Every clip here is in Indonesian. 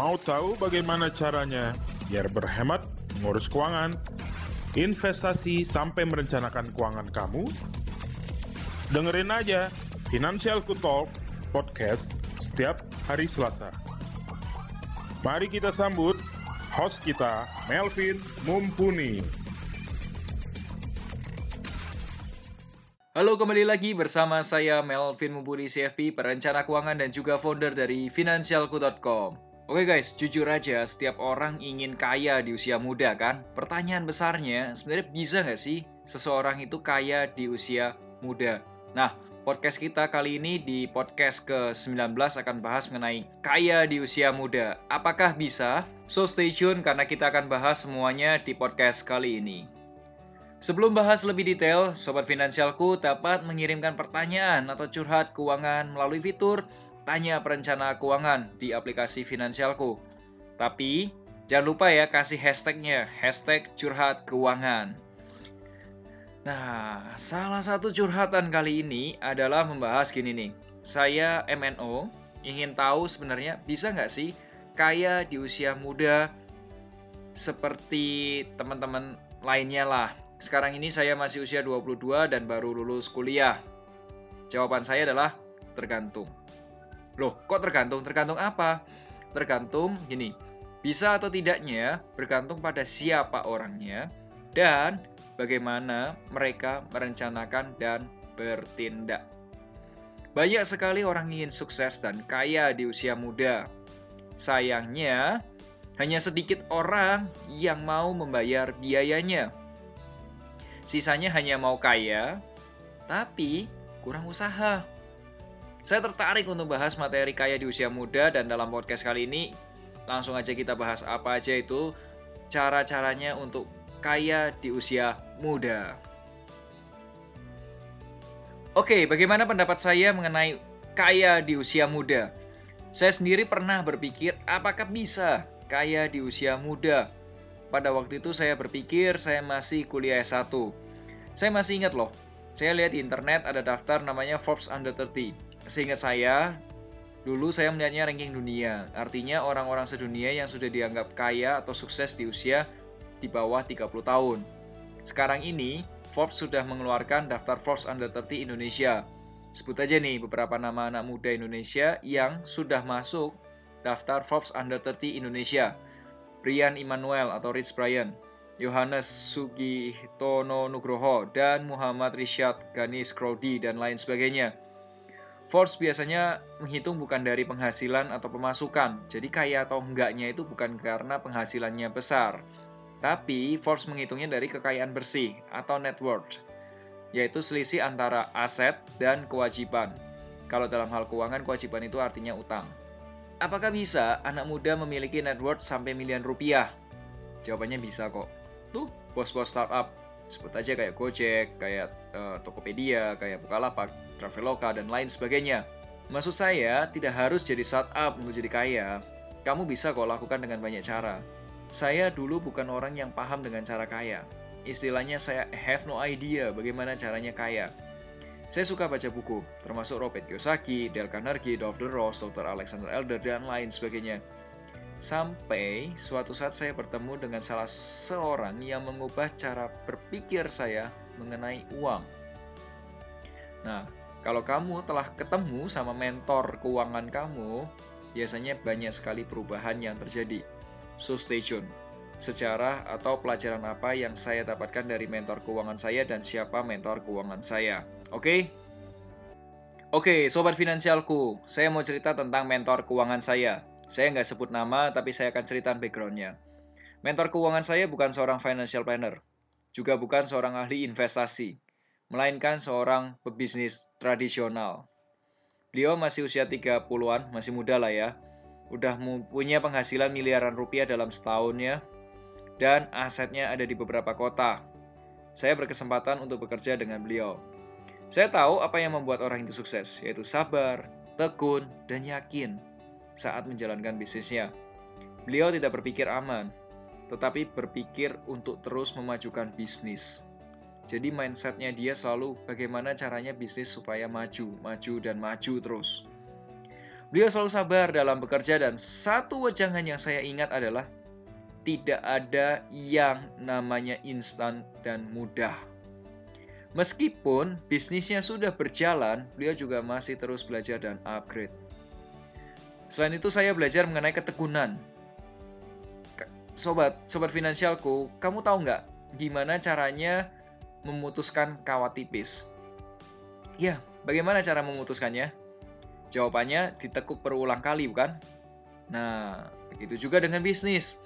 Mau tahu bagaimana caranya biar berhemat, ngurus keuangan, investasi sampai merencanakan keuangan kamu? Dengerin aja Financial Talk Podcast setiap hari Selasa. Mari kita sambut host kita, Melvin Mumpuni. Halo, kembali lagi bersama saya Melvin Mumpuni CFP, perencana keuangan dan juga founder dari financialku.com. Oke guys, jujur aja, setiap orang ingin kaya di usia muda kan? Pertanyaan besarnya, sebenarnya bisa nggak sih seseorang itu kaya di usia muda? Nah, Podcast kita kali ini di podcast ke-19 akan bahas mengenai kaya di usia muda. Apakah bisa? So stay tune karena kita akan bahas semuanya di podcast kali ini. Sebelum bahas lebih detail, Sobat Finansialku dapat mengirimkan pertanyaan atau curhat keuangan melalui fitur Tanya Perencana Keuangan di aplikasi Finansialku. Tapi, jangan lupa ya kasih hashtagnya, hashtag curhat keuangan. Nah, salah satu curhatan kali ini adalah membahas gini nih. Saya MNO ingin tahu sebenarnya bisa nggak sih kaya di usia muda seperti teman-teman lainnya lah. Sekarang ini saya masih usia 22 dan baru lulus kuliah. Jawaban saya adalah tergantung. Loh, kok tergantung? Tergantung apa? Tergantung gini, bisa atau tidaknya bergantung pada siapa orangnya dan bagaimana mereka merencanakan dan bertindak. Banyak sekali orang ingin sukses dan kaya di usia muda. Sayangnya, hanya sedikit orang yang mau membayar biayanya. Sisanya hanya mau kaya, tapi kurang usaha. Saya tertarik untuk bahas materi kaya di usia muda dan dalam podcast kali ini langsung aja kita bahas apa aja itu cara-caranya untuk kaya di usia muda. Oke, bagaimana pendapat saya mengenai kaya di usia muda? Saya sendiri pernah berpikir apakah bisa kaya di usia muda. Pada waktu itu saya berpikir saya masih kuliah S1. Saya masih ingat loh, saya lihat di internet ada daftar namanya Forbes Under 30. Seingat saya, dulu saya melihatnya ranking dunia. Artinya orang-orang sedunia yang sudah dianggap kaya atau sukses di usia di bawah 30 tahun. Sekarang ini, Forbes sudah mengeluarkan daftar Forbes Under 30 Indonesia. Sebut aja nih beberapa nama anak muda Indonesia yang sudah masuk daftar Forbes Under 30 Indonesia. Brian Immanuel atau Rich Brian, Yohanes Sugitono Nugroho, dan Muhammad Rishad Ganis Krodi, dan lain sebagainya. Forbes biasanya menghitung bukan dari penghasilan atau pemasukan, jadi kaya atau enggaknya itu bukan karena penghasilannya besar, tapi Forbes menghitungnya dari kekayaan bersih atau net worth, yaitu selisih antara aset dan kewajiban. Kalau dalam hal keuangan, kewajiban itu artinya utang. Apakah bisa anak muda memiliki net worth sampai miliar rupiah? Jawabannya bisa kok. Tuh, bos-bos startup. Sebut aja kayak Gojek, kayak uh, Tokopedia, kayak Bukalapak, Traveloka, dan lain sebagainya. Maksud saya, tidak harus jadi startup untuk jadi kaya. Kamu bisa kok lakukan dengan banyak cara. Saya dulu bukan orang yang paham dengan cara kaya. Istilahnya saya have no idea bagaimana caranya kaya. Saya suka baca buku, termasuk Robert Kiyosaki, Dale Carnegie, Dr. Ross, Dr. Alexander Elder, dan lain sebagainya. Sampai suatu saat saya bertemu dengan salah seorang yang mengubah cara berpikir saya mengenai uang. Nah, kalau kamu telah ketemu sama mentor keuangan kamu, biasanya banyak sekali perubahan yang terjadi. So stay tune. Sejarah atau pelajaran apa yang saya dapatkan dari mentor keuangan saya dan siapa mentor keuangan saya. Oke? Okay? Oke, okay, sobat finansialku, saya mau cerita tentang mentor keuangan saya. Saya nggak sebut nama, tapi saya akan cerita backgroundnya. Mentor keuangan saya bukan seorang financial planner, juga bukan seorang ahli investasi, melainkan seorang pebisnis tradisional. Beliau masih usia 30-an, masih muda lah ya, udah punya penghasilan miliaran rupiah dalam setahun ya, dan asetnya ada di beberapa kota. Saya berkesempatan untuk bekerja dengan beliau. Saya tahu apa yang membuat orang itu sukses, yaitu sabar, tekun, dan yakin saat menjalankan bisnisnya. Beliau tidak berpikir aman, tetapi berpikir untuk terus memajukan bisnis. Jadi mindsetnya dia selalu bagaimana caranya bisnis supaya maju, maju, dan maju terus. Beliau selalu sabar dalam bekerja dan satu wejangan yang saya ingat adalah tidak ada yang namanya instan dan mudah. Meskipun bisnisnya sudah berjalan, beliau juga masih terus belajar dan upgrade. Selain itu saya belajar mengenai ketekunan. Sobat, sobat finansialku, kamu tahu nggak gimana caranya memutuskan kawat tipis? Ya, bagaimana cara memutuskannya? Jawabannya ditekuk berulang kali, bukan? Nah, begitu juga dengan bisnis.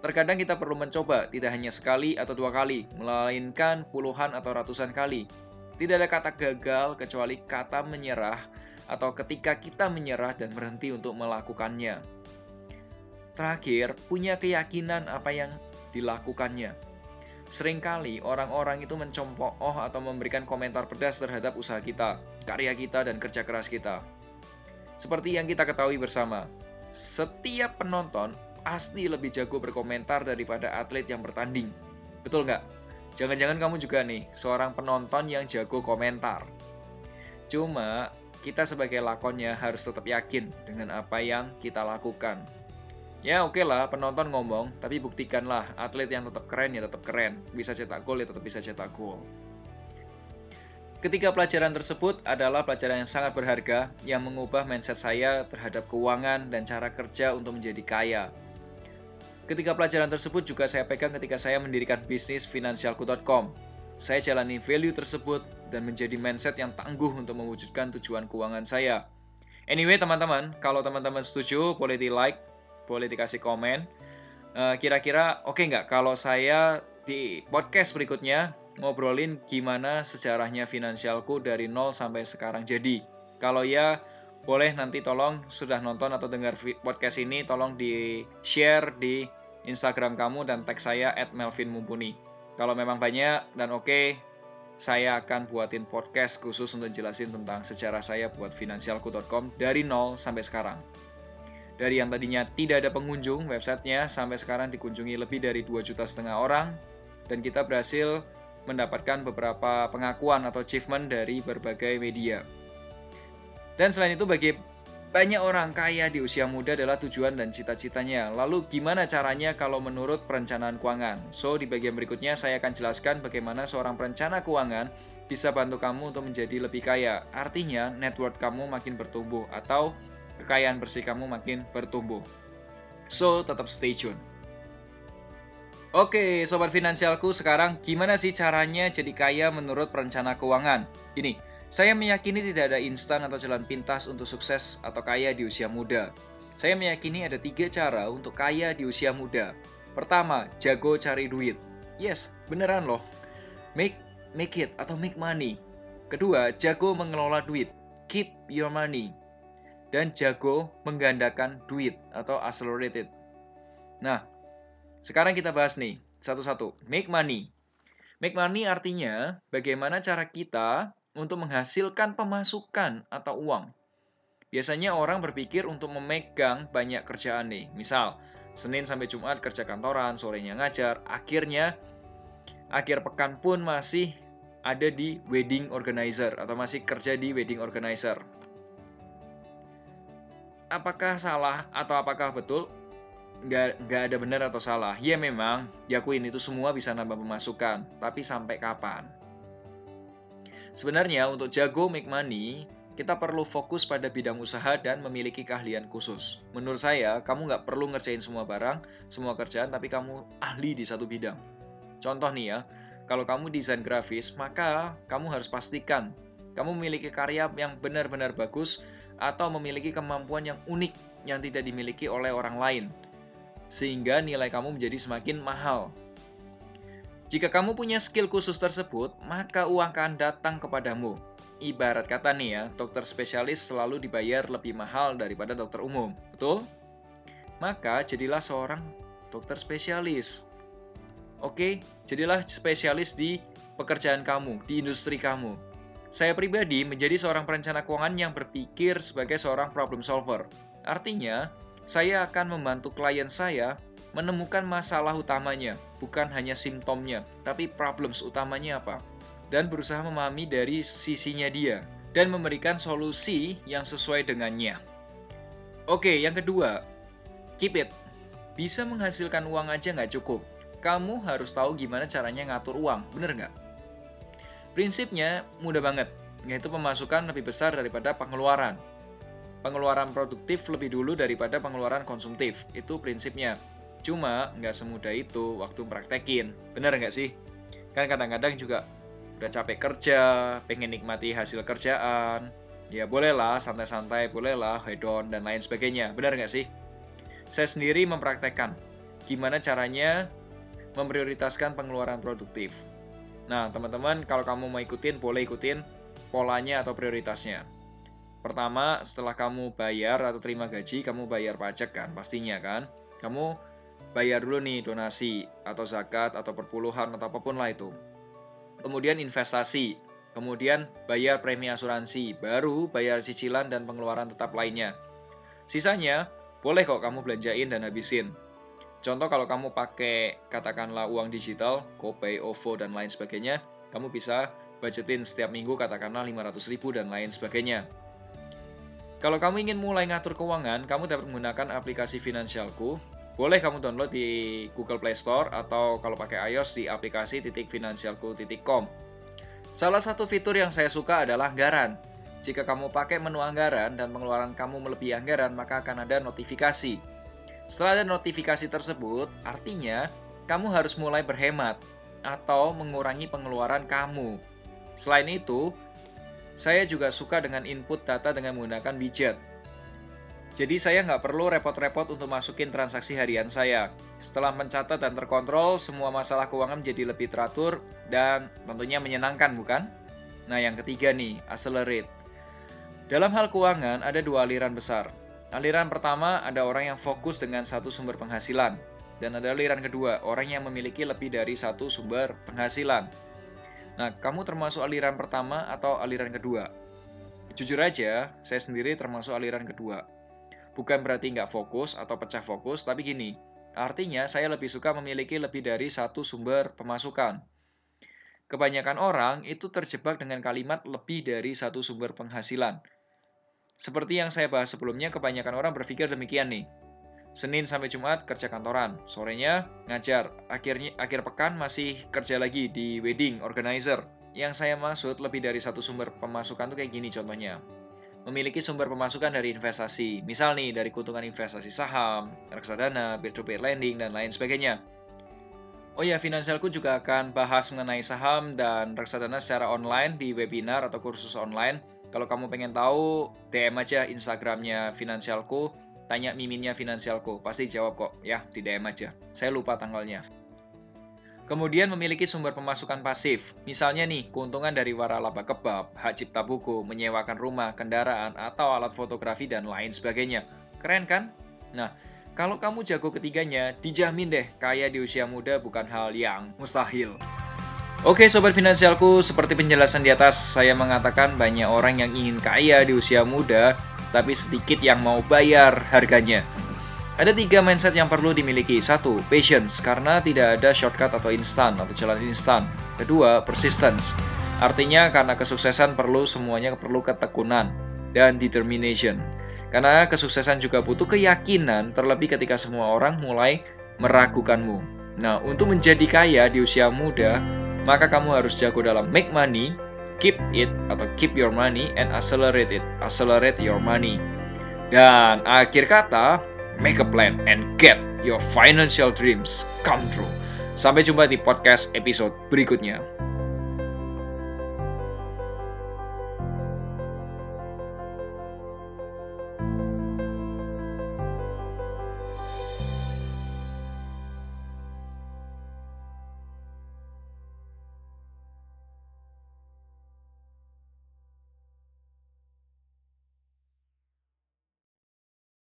Terkadang kita perlu mencoba, tidak hanya sekali atau dua kali, melainkan puluhan atau ratusan kali. Tidak ada kata gagal kecuali kata menyerah atau ketika kita menyerah dan berhenti untuk melakukannya. Terakhir, punya keyakinan apa yang dilakukannya. Seringkali orang-orang itu mencomooh atau memberikan komentar pedas terhadap usaha kita, karya kita, dan kerja keras kita. Seperti yang kita ketahui bersama, setiap penonton pasti lebih jago berkomentar daripada atlet yang bertanding. Betul nggak? Jangan-jangan kamu juga nih, seorang penonton yang jago komentar. Cuma, kita sebagai lakonnya harus tetap yakin dengan apa yang kita lakukan. Ya oke okay lah, penonton ngomong, tapi buktikanlah atlet yang tetap keren ya tetap keren. Bisa cetak gol ya tetap bisa cetak gol. Ketiga pelajaran tersebut adalah pelajaran yang sangat berharga yang mengubah mindset saya terhadap keuangan dan cara kerja untuk menjadi kaya. Ketiga pelajaran tersebut juga saya pegang ketika saya mendirikan bisnis finansialku.com. Saya jalani value tersebut dan menjadi mindset yang tangguh untuk mewujudkan tujuan keuangan saya. Anyway teman-teman, kalau teman-teman setuju boleh di like, boleh dikasih komen. Eh, kira-kira oke okay nggak kalau saya di podcast berikutnya ngobrolin gimana sejarahnya finansialku dari nol sampai sekarang jadi. Kalau ya, boleh nanti tolong sudah nonton atau dengar podcast ini, tolong di-share di Instagram kamu dan tag saya at Melvin Mumpuni. Kalau memang banyak dan oke, okay, saya akan buatin podcast khusus untuk jelasin tentang sejarah saya buat finansialku.com dari nol sampai sekarang. Dari yang tadinya tidak ada pengunjung websitenya sampai sekarang dikunjungi lebih dari 2 juta setengah orang dan kita berhasil mendapatkan beberapa pengakuan atau achievement dari berbagai media. Dan selain itu bagi banyak orang kaya di usia muda adalah tujuan dan cita-citanya. Lalu gimana caranya kalau menurut perencanaan keuangan? So, di bagian berikutnya saya akan jelaskan bagaimana seorang perencana keuangan bisa bantu kamu untuk menjadi lebih kaya. Artinya, network kamu makin bertumbuh atau kekayaan bersih kamu makin bertumbuh. So, tetap stay tune. Oke, sobat finansialku, sekarang gimana sih caranya jadi kaya menurut perencana keuangan? Ini, saya meyakini tidak ada instan atau jalan pintas untuk sukses atau kaya di usia muda. Saya meyakini ada tiga cara untuk kaya di usia muda. Pertama, jago cari duit. Yes, beneran loh. Make make it atau make money. Kedua, jago mengelola duit. Keep your money. Dan jago menggandakan duit atau accelerated. Nah, sekarang kita bahas nih, satu-satu. Make money. Make money artinya bagaimana cara kita untuk menghasilkan pemasukan atau uang. Biasanya orang berpikir untuk memegang banyak kerjaan nih. Misal, Senin sampai Jumat kerja kantoran, sorenya ngajar, akhirnya akhir pekan pun masih ada di wedding organizer atau masih kerja di wedding organizer. Apakah salah atau apakah betul? nggak nggak ada benar atau salah. Ya memang, diakuin itu semua bisa nambah pemasukan, tapi sampai kapan? Sebenarnya untuk jago make money, kita perlu fokus pada bidang usaha dan memiliki keahlian khusus. Menurut saya, kamu nggak perlu ngerjain semua barang, semua kerjaan, tapi kamu ahli di satu bidang. Contoh nih ya, kalau kamu desain grafis, maka kamu harus pastikan kamu memiliki karya yang benar-benar bagus atau memiliki kemampuan yang unik yang tidak dimiliki oleh orang lain sehingga nilai kamu menjadi semakin mahal. Jika kamu punya skill khusus tersebut, maka uang akan datang kepadamu. Ibarat kata nih ya, dokter spesialis selalu dibayar lebih mahal daripada dokter umum, betul? Maka jadilah seorang dokter spesialis. Oke, jadilah spesialis di pekerjaan kamu, di industri kamu. Saya pribadi menjadi seorang perencana keuangan yang berpikir sebagai seorang problem solver. Artinya, saya akan membantu klien saya menemukan masalah utamanya, bukan hanya simptomnya, tapi problems utamanya apa. Dan berusaha memahami dari sisinya dia, dan memberikan solusi yang sesuai dengannya. Oke, yang kedua, keep it. Bisa menghasilkan uang aja nggak cukup. Kamu harus tahu gimana caranya ngatur uang, bener nggak? Prinsipnya mudah banget, yaitu pemasukan lebih besar daripada pengeluaran. Pengeluaran produktif lebih dulu daripada pengeluaran konsumtif, itu prinsipnya. Cuma nggak semudah itu waktu praktekin, bener nggak sih? Kan kadang-kadang juga udah capek kerja, pengen nikmati hasil kerjaan, ya bolehlah santai-santai, bolehlah hedon dan lain sebagainya, bener nggak sih? Saya sendiri mempraktekkan gimana caranya memprioritaskan pengeluaran produktif. Nah, teman-teman, kalau kamu mau ikutin, boleh ikutin polanya atau prioritasnya. Pertama, setelah kamu bayar atau terima gaji, kamu bayar pajak kan, pastinya kan. Kamu bayar dulu nih donasi, atau zakat, atau perpuluhan, atau apa pun lah itu. Kemudian investasi, kemudian bayar premi asuransi, baru bayar cicilan dan pengeluaran tetap lainnya. Sisanya, boleh kok kamu belanjain dan habisin. Contoh kalau kamu pakai katakanlah uang digital, GoPay, OVO, dan lain sebagainya, kamu bisa budgetin setiap minggu katakanlah 500 ribu dan lain sebagainya. Kalau kamu ingin mulai ngatur keuangan, kamu dapat menggunakan aplikasi Finansialku. Boleh kamu download di Google Play Store atau kalau pakai iOS di aplikasi titik finansialku.com. Salah satu fitur yang saya suka adalah anggaran. Jika kamu pakai menu anggaran dan pengeluaran kamu melebihi anggaran, maka akan ada notifikasi. Setelah ada notifikasi tersebut, artinya kamu harus mulai berhemat atau mengurangi pengeluaran kamu. Selain itu, saya juga suka dengan input data dengan menggunakan widget. Jadi saya nggak perlu repot-repot untuk masukin transaksi harian saya. Setelah mencatat dan terkontrol, semua masalah keuangan menjadi lebih teratur dan tentunya menyenangkan, bukan? Nah, yang ketiga nih, accelerate. Dalam hal keuangan, ada dua aliran besar, Aliran pertama ada orang yang fokus dengan satu sumber penghasilan, dan ada aliran kedua, orang yang memiliki lebih dari satu sumber penghasilan. Nah, kamu termasuk aliran pertama atau aliran kedua? Jujur aja, saya sendiri termasuk aliran kedua. Bukan berarti nggak fokus atau pecah fokus, tapi gini, artinya saya lebih suka memiliki lebih dari satu sumber pemasukan. Kebanyakan orang itu terjebak dengan kalimat lebih dari satu sumber penghasilan seperti yang saya bahas sebelumnya, kebanyakan orang berpikir demikian nih. Senin sampai Jumat kerja kantoran, sorenya ngajar, akhirnya akhir pekan masih kerja lagi di wedding organizer. Yang saya maksud lebih dari satu sumber pemasukan tuh kayak gini contohnya. Memiliki sumber pemasukan dari investasi, misal nih dari keuntungan investasi saham, reksadana, peer-to-peer lending, dan lain sebagainya. Oh ya, Finansialku juga akan bahas mengenai saham dan reksadana secara online di webinar atau kursus online kalau kamu pengen tahu, DM aja Instagramnya Finansialku, tanya miminnya Finansialku, pasti jawab kok ya di DM aja. Saya lupa tanggalnya. Kemudian memiliki sumber pemasukan pasif, misalnya nih keuntungan dari waralaba kebab, hak cipta buku, menyewakan rumah, kendaraan, atau alat fotografi dan lain sebagainya. Keren kan? Nah, kalau kamu jago ketiganya, dijamin deh kaya di usia muda bukan hal yang mustahil. Oke sobat finansialku, seperti penjelasan di atas, saya mengatakan banyak orang yang ingin kaya di usia muda, tapi sedikit yang mau bayar harganya. Ada tiga mindset yang perlu dimiliki. Satu, patience, karena tidak ada shortcut atau instan atau jalan instan. Kedua, persistence, artinya karena kesuksesan perlu semuanya perlu ketekunan dan determination. Karena kesuksesan juga butuh keyakinan, terlebih ketika semua orang mulai meragukanmu. Nah, untuk menjadi kaya di usia muda, maka kamu harus jago dalam make money, keep it atau keep your money and accelerate it, accelerate your money. Dan akhir kata, make a plan and get your financial dreams come true. Sampai jumpa di podcast episode berikutnya.